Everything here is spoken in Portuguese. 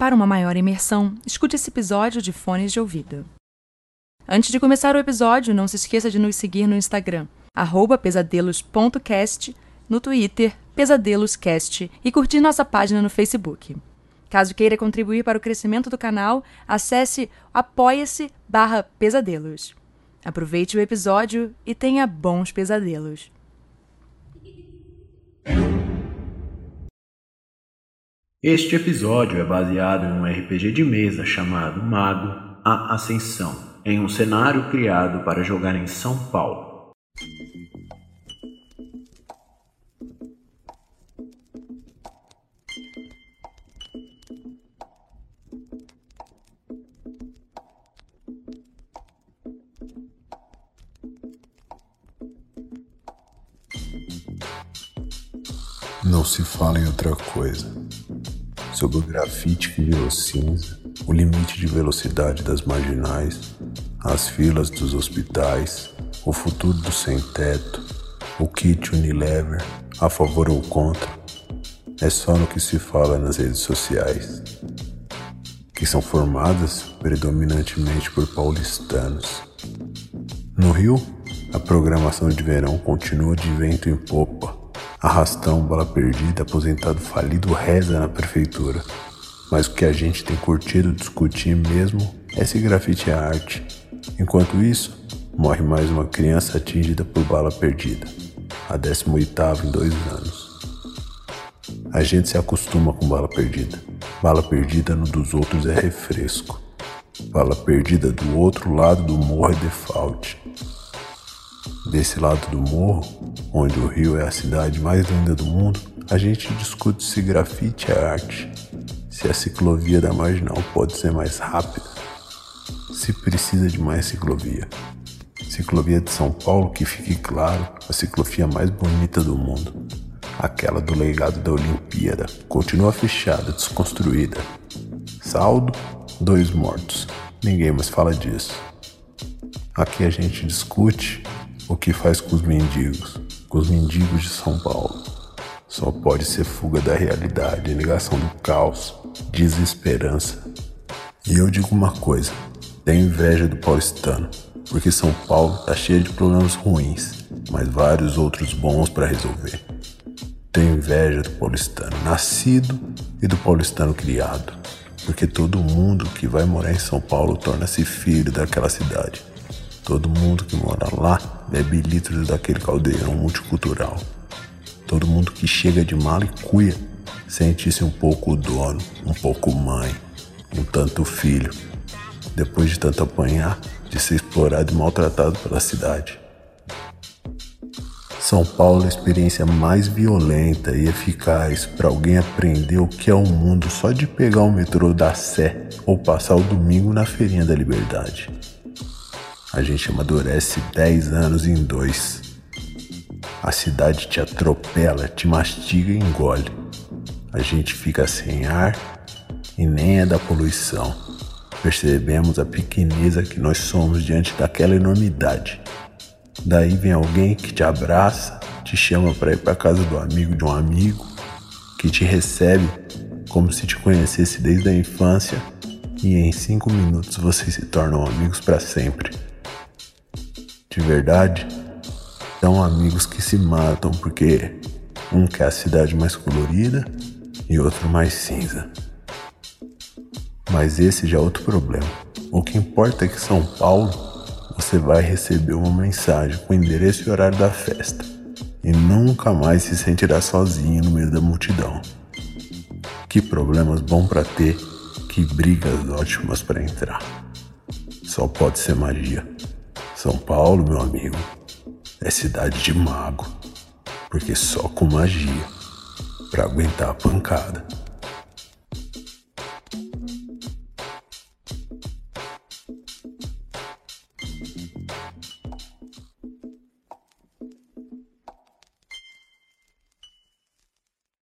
Para uma maior imersão, escute esse episódio de fones de ouvido. Antes de começar o episódio, não se esqueça de nos seguir no Instagram, pesadelos.cast, no Twitter, pesadeloscast e curtir nossa página no Facebook. Caso queira contribuir para o crescimento do canal, acesse apoia-se pesadelos. Aproveite o episódio e tenha bons pesadelos. Este episódio é baseado em um RPG de mesa chamado Mago A Ascensão, em um cenário criado para jogar em São Paulo. Não se fala em outra coisa. Sobre o grafite que virou cinza, o limite de velocidade das marginais, as filas dos hospitais, o futuro do sem-teto, o kit Unilever, a favor ou contra, é só no que se fala nas redes sociais, que são formadas predominantemente por paulistanos. No Rio, a programação de verão continua de vento em popa Arrastão, bola perdida, aposentado falido reza na prefeitura. Mas o que a gente tem curtido discutir mesmo é se grafite é arte. Enquanto isso, morre mais uma criança atingida por bala perdida, a 18 em dois anos. A gente se acostuma com bala perdida. Bala perdida no dos outros é refresco. Bala perdida do outro lado do morro é default. Desse lado do morro, onde o Rio é a cidade mais linda do mundo, a gente discute se grafite é arte, se a ciclovia da marginal pode ser mais rápida, se precisa de mais ciclovia. Ciclovia de São Paulo, que fique claro, a ciclovia mais bonita do mundo. Aquela do legado da Olimpíada, continua fechada, desconstruída. Saldo: dois mortos. Ninguém mais fala disso. Aqui a gente discute o que faz com os mendigos, com os mendigos de São Paulo? Só pode ser fuga da realidade, negação do caos, desesperança. E eu digo uma coisa: tenho inveja do paulistano, porque São Paulo tá cheio de problemas ruins, mas vários outros bons para resolver. Tenho inveja do paulistano nascido e do paulistano criado, porque todo mundo que vai morar em São Paulo torna-se filho daquela cidade. Todo mundo que mora lá bebe litros daquele caldeirão multicultural. Todo mundo que chega de mala e cuia sente-se um pouco dono, um pouco mãe, um tanto filho, depois de tanto apanhar, de ser explorado e maltratado pela cidade. São Paulo é a experiência mais violenta e eficaz para alguém aprender o que é o mundo só de pegar o metrô da Sé ou passar o domingo na Feirinha da Liberdade a gente amadurece 10 anos em dois. A cidade te atropela, te mastiga e engole. A gente fica sem ar e nem é da poluição. Percebemos a pequeneza que nós somos diante daquela enormidade. Daí vem alguém que te abraça, te chama para ir para casa do amigo de um amigo, que te recebe como se te conhecesse desde a infância e em cinco minutos vocês se tornam amigos para sempre de verdade são amigos que se matam porque um quer a cidade mais colorida e outro mais cinza. Mas esse já é outro problema. O que importa é que São Paulo você vai receber uma mensagem com o endereço e horário da festa e nunca mais se sentirá sozinho no meio da multidão. Que problemas bom para ter, que brigas ótimas para entrar. Só pode ser magia. São Paulo, meu amigo, é cidade de mago, porque só com magia para aguentar a pancada.